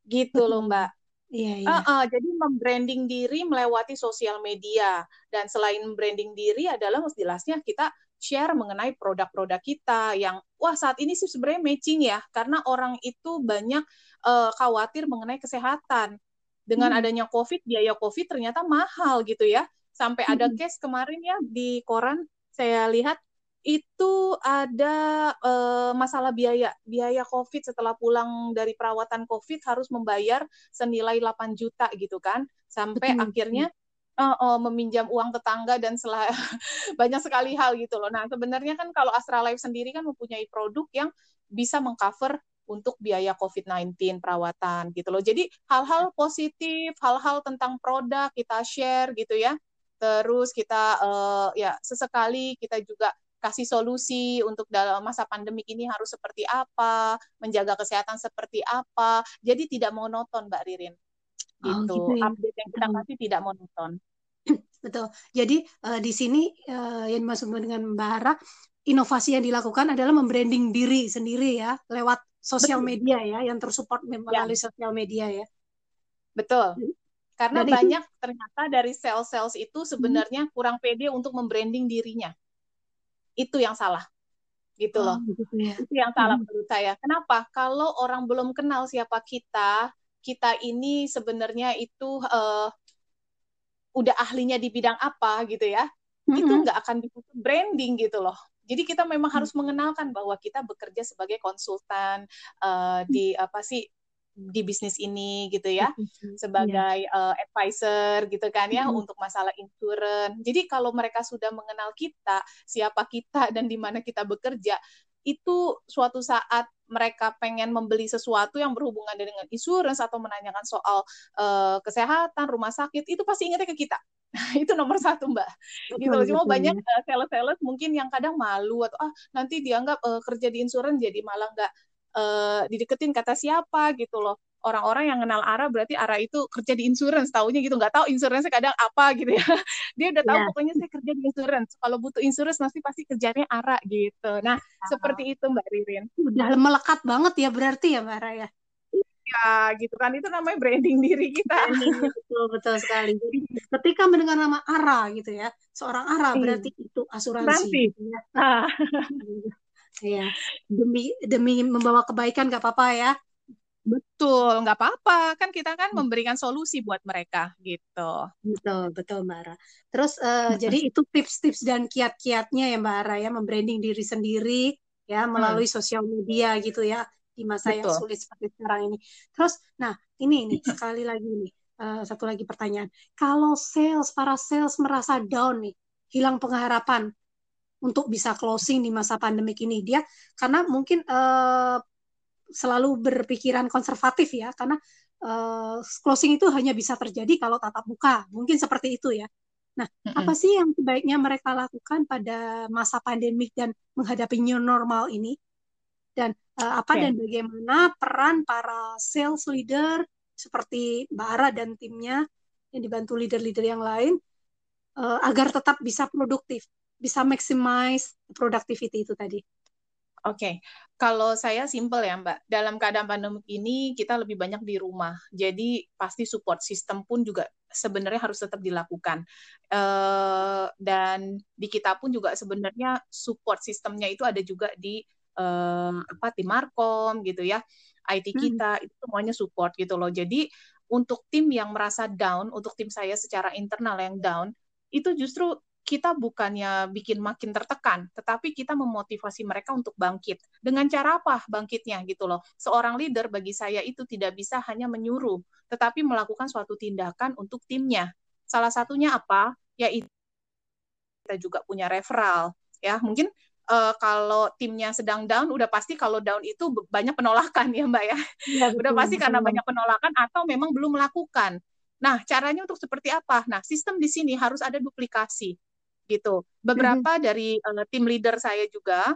Gitu loh, Mbak. Iya, iya. Uh, uh, jadi membranding diri melewati sosial media dan selain branding diri adalah jelasnya kita share mengenai produk-produk kita yang wah saat ini sih sebenarnya matching ya karena orang itu banyak uh, khawatir mengenai kesehatan dengan hmm. adanya COVID biaya COVID ternyata mahal gitu ya sampai ada hmm. case kemarin ya di koran saya lihat itu ada uh, masalah biaya. Biaya COVID setelah pulang dari perawatan COVID harus membayar senilai 8 juta gitu kan. Sampai Betul. akhirnya uh, uh, meminjam uang tetangga dan selah banyak sekali hal gitu loh. Nah, sebenarnya kan kalau Astra Life sendiri kan mempunyai produk yang bisa mengcover untuk biaya COVID-19 perawatan gitu loh. Jadi hal-hal positif, hal-hal tentang produk kita share gitu ya. Terus kita uh, ya sesekali kita juga kasih solusi untuk dalam masa pandemik ini harus seperti apa, menjaga kesehatan seperti apa. Jadi tidak monoton, Mbak Ririn. Gitu. Oh, gitu ya. Update yang kita kasih tidak monoton. Betul. Jadi uh, di sini uh, yang dimaksud dengan Mbak Hara, inovasi yang dilakukan adalah membranding diri sendiri ya lewat sosial media ya yang tersupport melalui ya. sosial media ya. Betul. Karena Dan banyak itu, ternyata dari sales-sales itu sebenarnya hmm. kurang pede untuk membranding dirinya itu yang salah gitu loh oh, gitu ya. itu yang salah hmm. menurut saya kenapa kalau orang belum kenal siapa kita kita ini sebenarnya itu uh, udah ahlinya di bidang apa gitu ya hmm. itu nggak akan disebut branding gitu loh jadi kita memang hmm. harus mengenalkan bahwa kita bekerja sebagai konsultan uh, di apa sih di bisnis ini gitu ya sebagai yeah. uh, advisor gitu kan ya mm-hmm. untuk masalah insurance. Jadi kalau mereka sudah mengenal kita, siapa kita dan di mana kita bekerja, itu suatu saat mereka pengen membeli sesuatu yang berhubungan dengan insurance atau menanyakan soal uh, kesehatan rumah sakit itu pasti ingatnya ke kita itu nomor satu mbak gitu cuma banyak uh, sales-sales mungkin yang kadang malu atau ah nanti dianggap uh, kerja di insurance jadi malah nggak uh, dideketin kata siapa gitu loh orang-orang yang kenal Ara berarti Ara itu kerja di insurance tahunya gitu nggak tahu insurance kadang apa gitu ya dia udah tahu yeah. pokoknya saya kerja di insurance kalau butuh insurance nanti pasti kerjanya Ara gitu nah oh. seperti itu Mbak Ririn udah melekat banget ya berarti ya Mbak Ara ya ya gitu kan itu namanya branding diri kita betul betul sekali jadi ketika mendengar nama Ara gitu ya seorang Ara iya. berarti itu asuransi. Gitu ya. nah. Iya, demi demi membawa kebaikan nggak apa-apa ya. Betul, nggak apa-apa. Kan kita kan memberikan solusi buat mereka gitu. Betul, betul Mbak Ara. Terus uh, jadi itu tips-tips dan kiat-kiatnya ya Mbak Ara ya, membranding diri sendiri ya melalui hmm. sosial media gitu ya di masa betul. yang sulit seperti sekarang ini. Terus, nah ini nih sekali lagi nih uh, satu lagi pertanyaan. Kalau sales para sales merasa down nih, hilang pengharapan untuk bisa closing di masa pandemik ini, dia karena mungkin uh, selalu berpikiran konservatif ya karena uh, closing itu hanya bisa terjadi kalau tatap muka. Mungkin seperti itu ya. Nah mm-hmm. apa sih yang sebaiknya mereka lakukan pada masa pandemik dan menghadapi new normal ini? Dan uh, apa okay. dan bagaimana peran para sales leader seperti Mbak Ara dan timnya yang dibantu leader-leader yang lain uh, agar tetap bisa produktif bisa maximize productivity itu tadi Oke, okay. kalau saya simple ya Mbak. Dalam keadaan pandemi ini kita lebih banyak di rumah, jadi pasti support system pun juga sebenarnya harus tetap dilakukan. Uh, dan di kita pun juga sebenarnya support sistemnya itu ada juga di uh, apa tim Markom gitu ya, IT hmm. kita hmm. itu semuanya support gitu loh. Jadi untuk tim yang merasa down, untuk tim saya secara internal yang down, itu justru kita bukannya bikin makin tertekan, tetapi kita memotivasi mereka untuk bangkit. Dengan cara apa bangkitnya gitu loh. Seorang leader bagi saya itu tidak bisa hanya menyuruh, tetapi melakukan suatu tindakan untuk timnya. Salah satunya apa? Yaitu kita juga punya referral. Ya, mungkin uh, kalau timnya sedang down, udah pasti kalau down itu banyak penolakan ya Mbak ya. ya betul, udah pasti betul. karena banyak penolakan atau memang belum melakukan. Nah, caranya untuk seperti apa? Nah, sistem di sini harus ada duplikasi gitu. Beberapa mm -hmm. dari uh, tim leader saya juga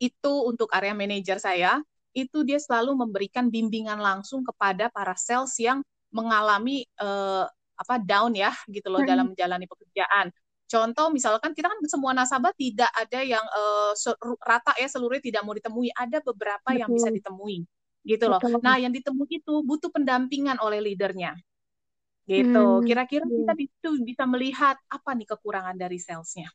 itu untuk area manager saya itu dia selalu memberikan bimbingan langsung kepada para sales yang mengalami uh, apa down ya gitu loh mm -hmm. dalam menjalani pekerjaan. Contoh misalkan kita kan semua nasabah tidak ada yang uh, rata ya seluruhnya tidak mau ditemui, ada beberapa Betul. yang bisa ditemui gitu loh. Betul. Nah, yang ditemui itu butuh pendampingan oleh leadernya gitu. Hmm, Kira-kira hmm. kita itu bisa melihat apa nih kekurangan dari salesnya.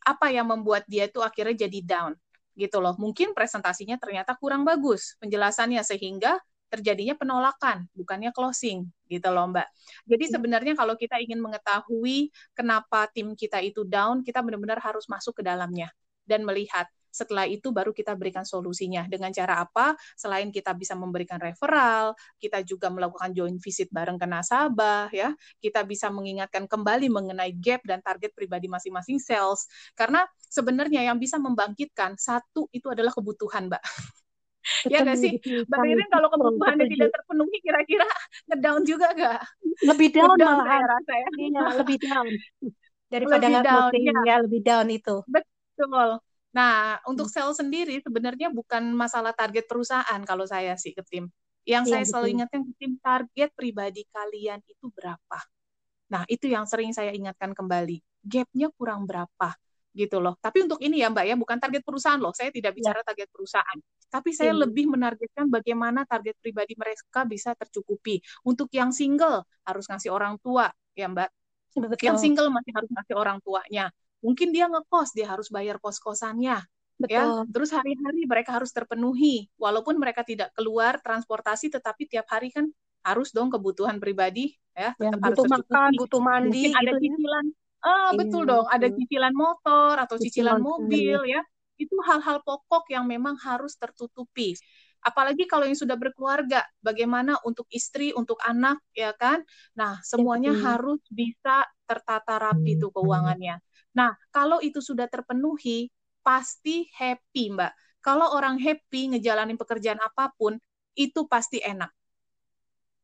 Apa yang membuat dia itu akhirnya jadi down gitu loh. Mungkin presentasinya ternyata kurang bagus penjelasannya sehingga terjadinya penolakan, bukannya closing gitu loh Mbak. Jadi hmm. sebenarnya kalau kita ingin mengetahui kenapa tim kita itu down, kita benar-benar harus masuk ke dalamnya dan melihat setelah itu baru kita berikan solusinya. Dengan cara apa? Selain kita bisa memberikan referral, kita juga melakukan joint visit bareng ke nasabah ya. Kita bisa mengingatkan kembali mengenai gap dan target pribadi masing-masing sales. Karena sebenarnya yang bisa membangkitkan satu itu adalah kebutuhan, Mbak. ya nggak sih, Mbak Ririn kalau kebutuhannya tidak terpenuhi, kira-kira ngedown juga nggak? Lebih down, down saya rasa ya. Iya, lebih down daripada lebih down, ya. ya lebih down itu. Betul. Nah, untuk hmm. sales sendiri sebenarnya bukan masalah target perusahaan kalau saya sih ke tim. Yang ya, saya betul. selalu ingatkan ke tim target pribadi kalian itu berapa. Nah, itu yang sering saya ingatkan kembali. Gapnya kurang berapa gitu loh. Tapi untuk ini ya Mbak ya, bukan target perusahaan loh. Saya tidak iya. bicara ya. target perusahaan. Tapi saya ya. lebih menargetkan bagaimana target pribadi mereka bisa tercukupi. Untuk yang single harus ngasih orang tua ya Mbak. Betul. Yang single masih harus ngasih orang tuanya mungkin dia ngekos dia harus bayar kos-kosannya ya. Betul. ya terus hari-hari mereka harus terpenuhi walaupun mereka tidak keluar transportasi tetapi tiap hari kan harus dong kebutuhan pribadi ya, ya tetap butuh harus makan butuh mandi mungkin ada gitu ya. cicilan ah betul dong ada cicilan motor atau cicilan, cicilan mobil ya. Itu hal-hal pokok yang memang harus tertutupi. Apalagi kalau yang sudah berkeluarga bagaimana untuk istri untuk anak ya kan? Nah semuanya ya, harus bisa tertata rapi tuh keuangannya Nah, kalau itu sudah terpenuhi, pasti happy, Mbak. Kalau orang happy ngejalanin pekerjaan apa pun, itu pasti enak.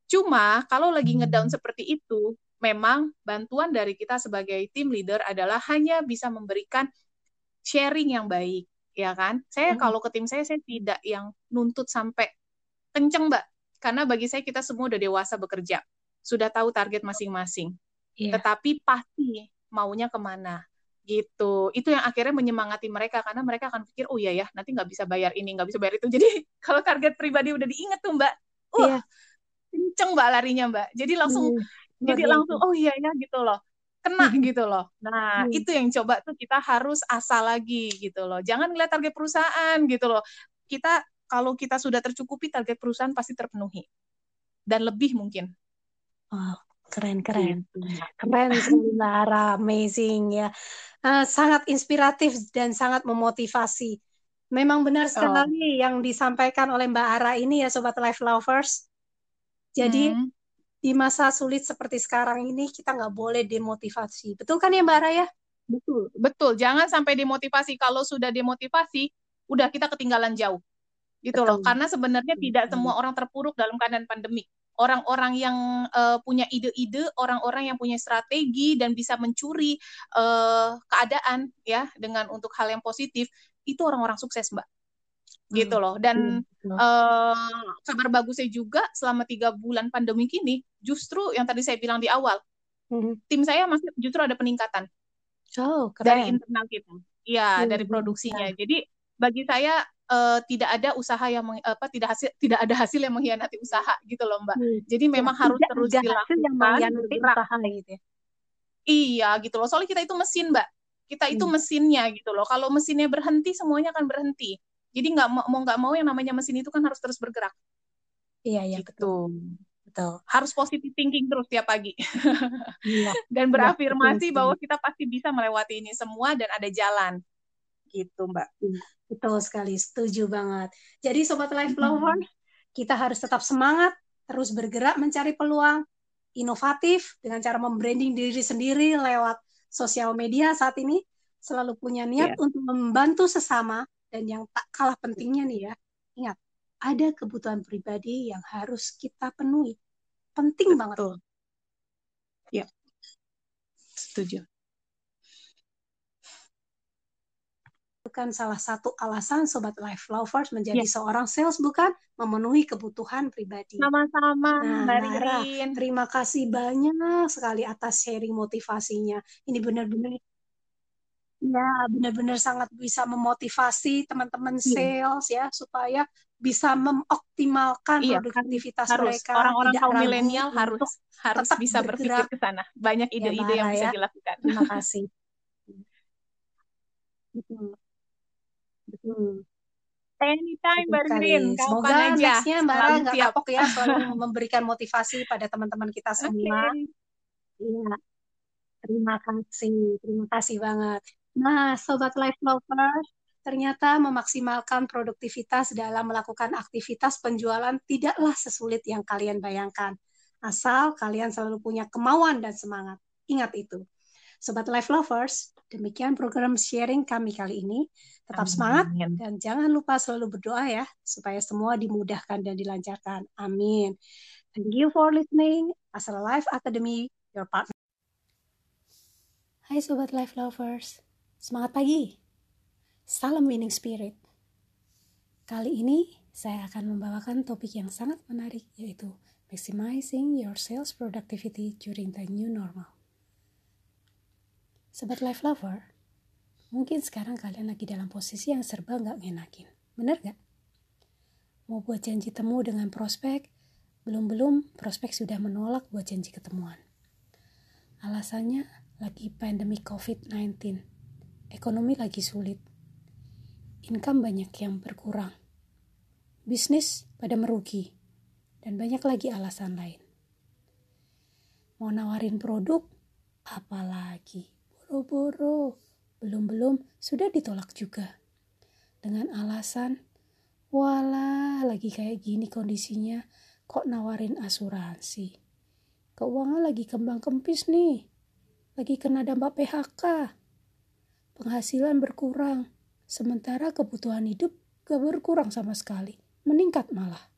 Cuma kalau lagi ngedown seperti itu, memang bantuan dari kita sebagai tim leader adalah hanya bisa memberikan sharing yang baik, ya kan? Saya hmm. kalau ke tim saya saya tidak yang nuntut sampai kenceng, Mbak. Karena bagi saya kita semua udah dewasa bekerja, sudah tahu target masing-masing. Yeah. Tetapi pasti maunya ke mana? Gitu itu yang akhirnya menyemangati mereka karena mereka akan pikir oh iya ya nanti nggak bisa bayar ini nggak bisa bayar itu jadi kalau target pribadi udah diinget tuh mbak wah yeah. kenceng mbak larinya mbak jadi langsung mm, jadi langsung oh iya ya gitu loh kena hmm. gitu loh. Nah, hmm. itu yang coba tuh kita harus asal lagi gitu loh. Jangan ngeliat target perusahaan gitu loh. Kita kalau kita sudah tercukupi target perusahaan pasti terpenuhi. Dan lebih mungkin. Oh, keren keren. Gitu. Keren Lara, amazing ya. Uh, sangat inspiratif dan sangat memotivasi. Memang benar oh. sekali oh. yang disampaikan oleh Mbak Ara ini ya sobat life lovers. Jadi hmm di masa sulit seperti sekarang ini kita nggak boleh demotivasi. Betul kan ya Mbak Raya? Betul, betul. Jangan sampai demotivasi. Kalau sudah demotivasi, udah kita ketinggalan jauh. Gitu betul. loh. Karena sebenarnya betul. tidak semua orang terpuruk dalam keadaan pandemi. Orang-orang yang uh, punya ide-ide, orang-orang yang punya strategi dan bisa mencuri uh, keadaan ya dengan untuk hal yang positif, itu orang-orang sukses, Mbak gitu hmm, loh dan hmm. uh, kabar bagusnya juga selama tiga bulan pandemi ini justru yang tadi saya bilang di awal hmm. tim saya masih justru ada peningkatan oh, keren. dari internal kita ya hmm. dari produksinya ya. jadi bagi saya uh, tidak ada usaha yang meng, apa tidak hasil tidak ada hasil yang mengkhianati usaha gitu loh mbak hmm. jadi memang ya, harus terus dilakukan yang mengkhianati usaha gitu ya iya gitu loh soalnya kita itu mesin mbak kita itu hmm. mesinnya gitu loh kalau mesinnya berhenti semuanya akan berhenti jadi nggak mau nggak mau yang namanya mesin itu kan harus terus bergerak. Iya iya gitu. betul. Betul. Harus positive thinking terus tiap pagi. Iya. dan berafirmasi ya, bahwa kita pasti bisa melewati ini semua dan ada jalan. Gitu, Mbak. Iya, betul sekali, setuju banget. Jadi sobat life lovers, hmm. kita harus tetap semangat, terus bergerak mencari peluang inovatif dengan cara membranding diri sendiri lewat sosial media saat ini selalu punya niat yeah. untuk membantu sesama dan yang tak kalah pentingnya nih ya, ingat, ada kebutuhan pribadi yang harus kita penuhi. Penting Betul. banget. Ya, setuju. Bukan salah satu alasan sobat life lovers menjadi ya. seorang sales bukan memenuhi kebutuhan pribadi. Sama-sama, nah, terima kasih banyak sekali atas sharing motivasinya. Ini benar-benar ya benar-benar sangat bisa memotivasi teman-teman iya. sales ya supaya bisa mengoptimalkan iya, produktivitas harus. mereka. Orang-orang kaum milenial harus harus bisa berpikir ke sana. Banyak ya, ide-ide ya, yang bisa ya. dilakukan. Terima kasih. Betul. Betul. Anytime Mbak Green, Semoga aja. nextnya Mbak Ra nggak kapok ya selalu memberikan motivasi pada teman-teman kita semua. Iya. Okay. Terima kasih, terima kasih banget. Nah, Sobat Life Lovers, ternyata memaksimalkan produktivitas dalam melakukan aktivitas penjualan tidaklah sesulit yang kalian bayangkan. Asal kalian selalu punya kemauan dan semangat. Ingat itu. Sobat Life Lovers, demikian program sharing kami kali ini. Tetap Amin. semangat dan jangan lupa selalu berdoa ya, supaya semua dimudahkan dan dilancarkan. Amin. Thank you for listening. Asal Life Academy, your partner. Hai Sobat Life Lovers. Semangat pagi. Salam winning spirit. Kali ini saya akan membawakan topik yang sangat menarik yaitu maximizing your sales productivity during the new normal. Sobat life lover, mungkin sekarang kalian lagi dalam posisi yang serba nggak ngenakin. Bener nggak? Mau buat janji temu dengan prospek, belum-belum prospek sudah menolak buat janji ketemuan. Alasannya lagi pandemi COVID-19 ekonomi lagi sulit. Income banyak yang berkurang. Bisnis pada merugi. Dan banyak lagi alasan lain. Mau nawarin produk? Apalagi? Boro-boro. Belum-belum sudah ditolak juga. Dengan alasan, walah lagi kayak gini kondisinya, kok nawarin asuransi. Keuangan lagi kembang kempis nih. Lagi kena dampak PHK penghasilan berkurang, sementara kebutuhan hidup gak berkurang sama sekali, meningkat malah.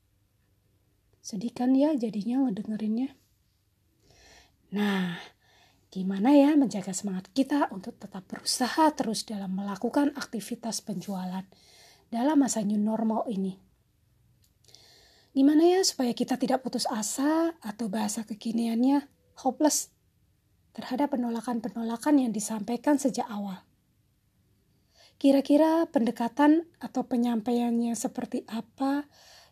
Sedih kan ya jadinya ngedengerinnya. Nah, gimana ya menjaga semangat kita untuk tetap berusaha terus dalam melakukan aktivitas penjualan dalam masa new normal ini? Gimana ya supaya kita tidak putus asa atau bahasa kekiniannya hopeless terhadap penolakan-penolakan yang disampaikan sejak awal? Kira-kira pendekatan atau penyampaiannya seperti apa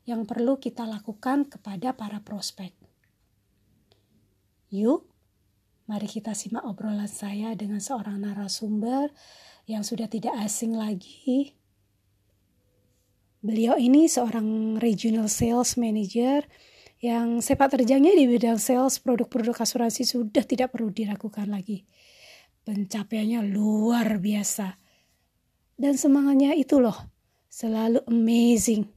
yang perlu kita lakukan kepada para prospek? Yuk, Mari kita simak obrolan saya dengan seorang narasumber yang sudah tidak asing lagi. Beliau ini seorang regional sales manager yang sepak terjangnya di bidang sales produk-produk asuransi sudah tidak perlu diragukan lagi. Pencapaiannya luar biasa. Dan semangatnya itu loh, selalu amazing.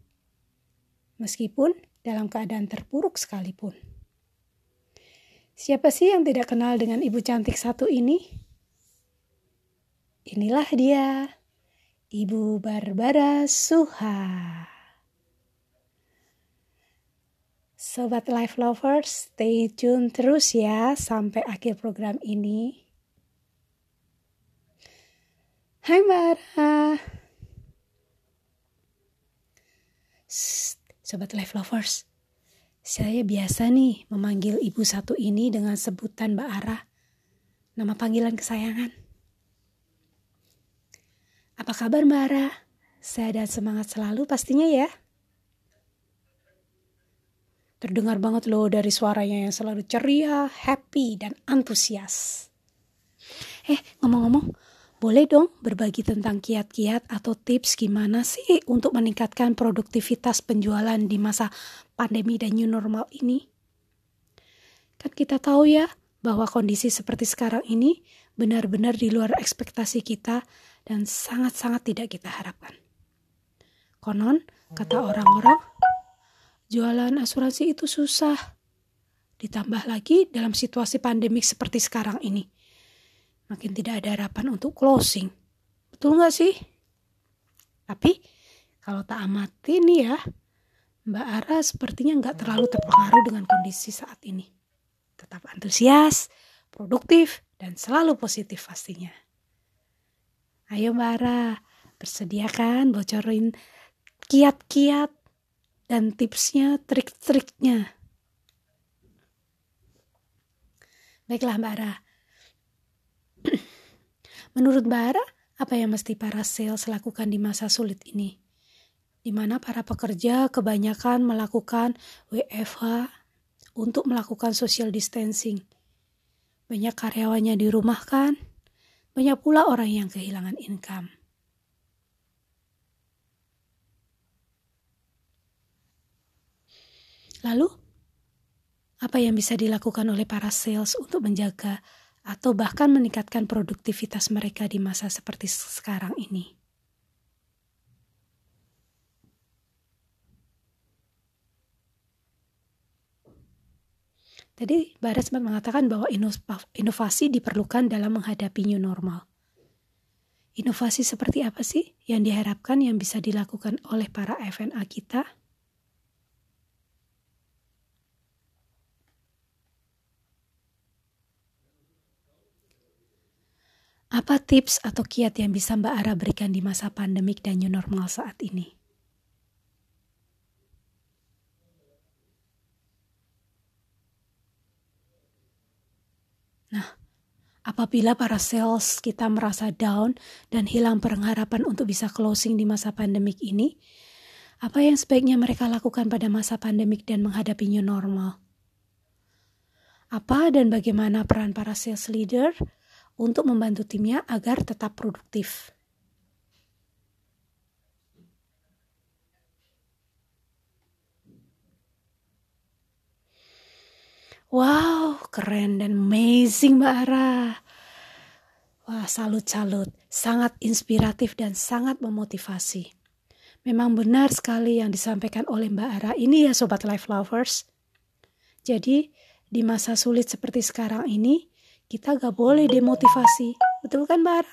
Meskipun dalam keadaan terpuruk sekalipun. Siapa sih yang tidak kenal dengan ibu cantik satu ini? Inilah dia, Ibu Barbara Suha. Sobat Life Lovers, stay tune terus ya sampai akhir program ini. Hai Mbak Sobat Life Lovers, saya biasa nih memanggil ibu satu ini dengan sebutan Mbak Ara, nama panggilan kesayangan. Apa kabar Mbak Ara? Saya dan semangat selalu pastinya ya. Terdengar banget loh dari suaranya yang selalu ceria, happy, dan antusias. Eh, ngomong-ngomong, boleh dong berbagi tentang kiat-kiat atau tips gimana sih untuk meningkatkan produktivitas penjualan di masa pandemi dan new normal ini? Kan kita tahu ya bahwa kondisi seperti sekarang ini benar-benar di luar ekspektasi kita dan sangat-sangat tidak kita harapkan. Konon, kata orang-orang, jualan asuransi itu susah. Ditambah lagi dalam situasi pandemik seperti sekarang ini makin tidak ada harapan untuk closing. Betul nggak sih? Tapi kalau tak amati nih ya, Mbak Ara sepertinya nggak terlalu terpengaruh dengan kondisi saat ini. Tetap antusias, produktif, dan selalu positif pastinya. Ayo Mbak Ara, bersediakan bocorin kiat-kiat dan tipsnya, trik-triknya. Baiklah Mbak Ara, Menurut Bara, apa yang mesti para sales lakukan di masa sulit ini? Di mana para pekerja kebanyakan melakukan WFH untuk melakukan social distancing. Banyak karyawannya dirumahkan, banyak pula orang yang kehilangan income. Lalu, apa yang bisa dilakukan oleh para sales untuk menjaga atau bahkan meningkatkan produktivitas mereka di masa seperti sekarang ini. Tadi Barat sempat mengatakan bahwa inovasi diperlukan dalam menghadapi new normal. Inovasi seperti apa sih yang diharapkan yang bisa dilakukan oleh para FNA kita? Apa tips atau kiat yang bisa Mbak Ara berikan di masa pandemik dan new normal saat ini? Nah, apabila para sales kita merasa down dan hilang pengharapan untuk bisa closing di masa pandemik ini, apa yang sebaiknya mereka lakukan pada masa pandemik dan menghadapi new normal? Apa dan bagaimana peran para sales leader untuk membantu timnya agar tetap produktif. Wow, keren dan amazing Mbak Ara. Wah, salut-salut. Sangat inspiratif dan sangat memotivasi. Memang benar sekali yang disampaikan oleh Mbak Ara ini ya Sobat Life Lovers. Jadi, di masa sulit seperti sekarang ini, kita gak boleh demotivasi. Betul kan, Mbak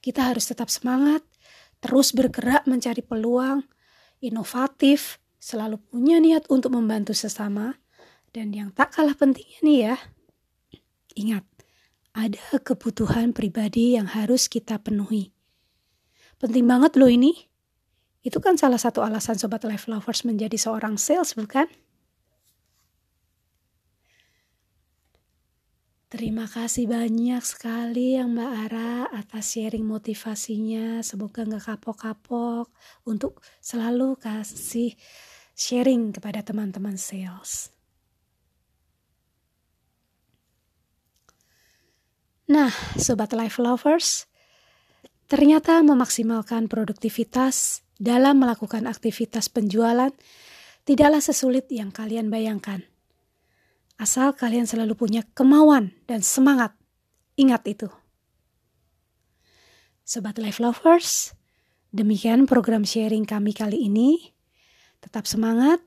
Kita harus tetap semangat, terus bergerak mencari peluang, inovatif, selalu punya niat untuk membantu sesama, dan yang tak kalah pentingnya nih ya, ingat, ada kebutuhan pribadi yang harus kita penuhi. Penting banget loh ini. Itu kan salah satu alasan Sobat Life Lovers menjadi seorang sales, bukan? Terima kasih banyak sekali yang Mbak Ara atas sharing motivasinya. Semoga nggak kapok-kapok untuk selalu kasih sharing kepada teman-teman sales. Nah, sobat life lovers, ternyata memaksimalkan produktivitas dalam melakukan aktivitas penjualan tidaklah sesulit yang kalian bayangkan. Asal kalian selalu punya kemauan dan semangat. Ingat itu. Sobat life lovers, demikian program sharing kami kali ini. Tetap semangat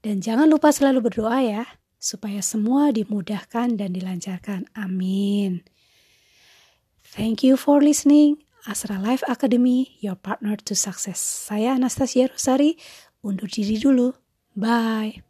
dan jangan lupa selalu berdoa ya, supaya semua dimudahkan dan dilancarkan. Amin. Thank you for listening. Asra Life Academy, your partner to success. Saya Anastasia Rosari, undur diri dulu. Bye.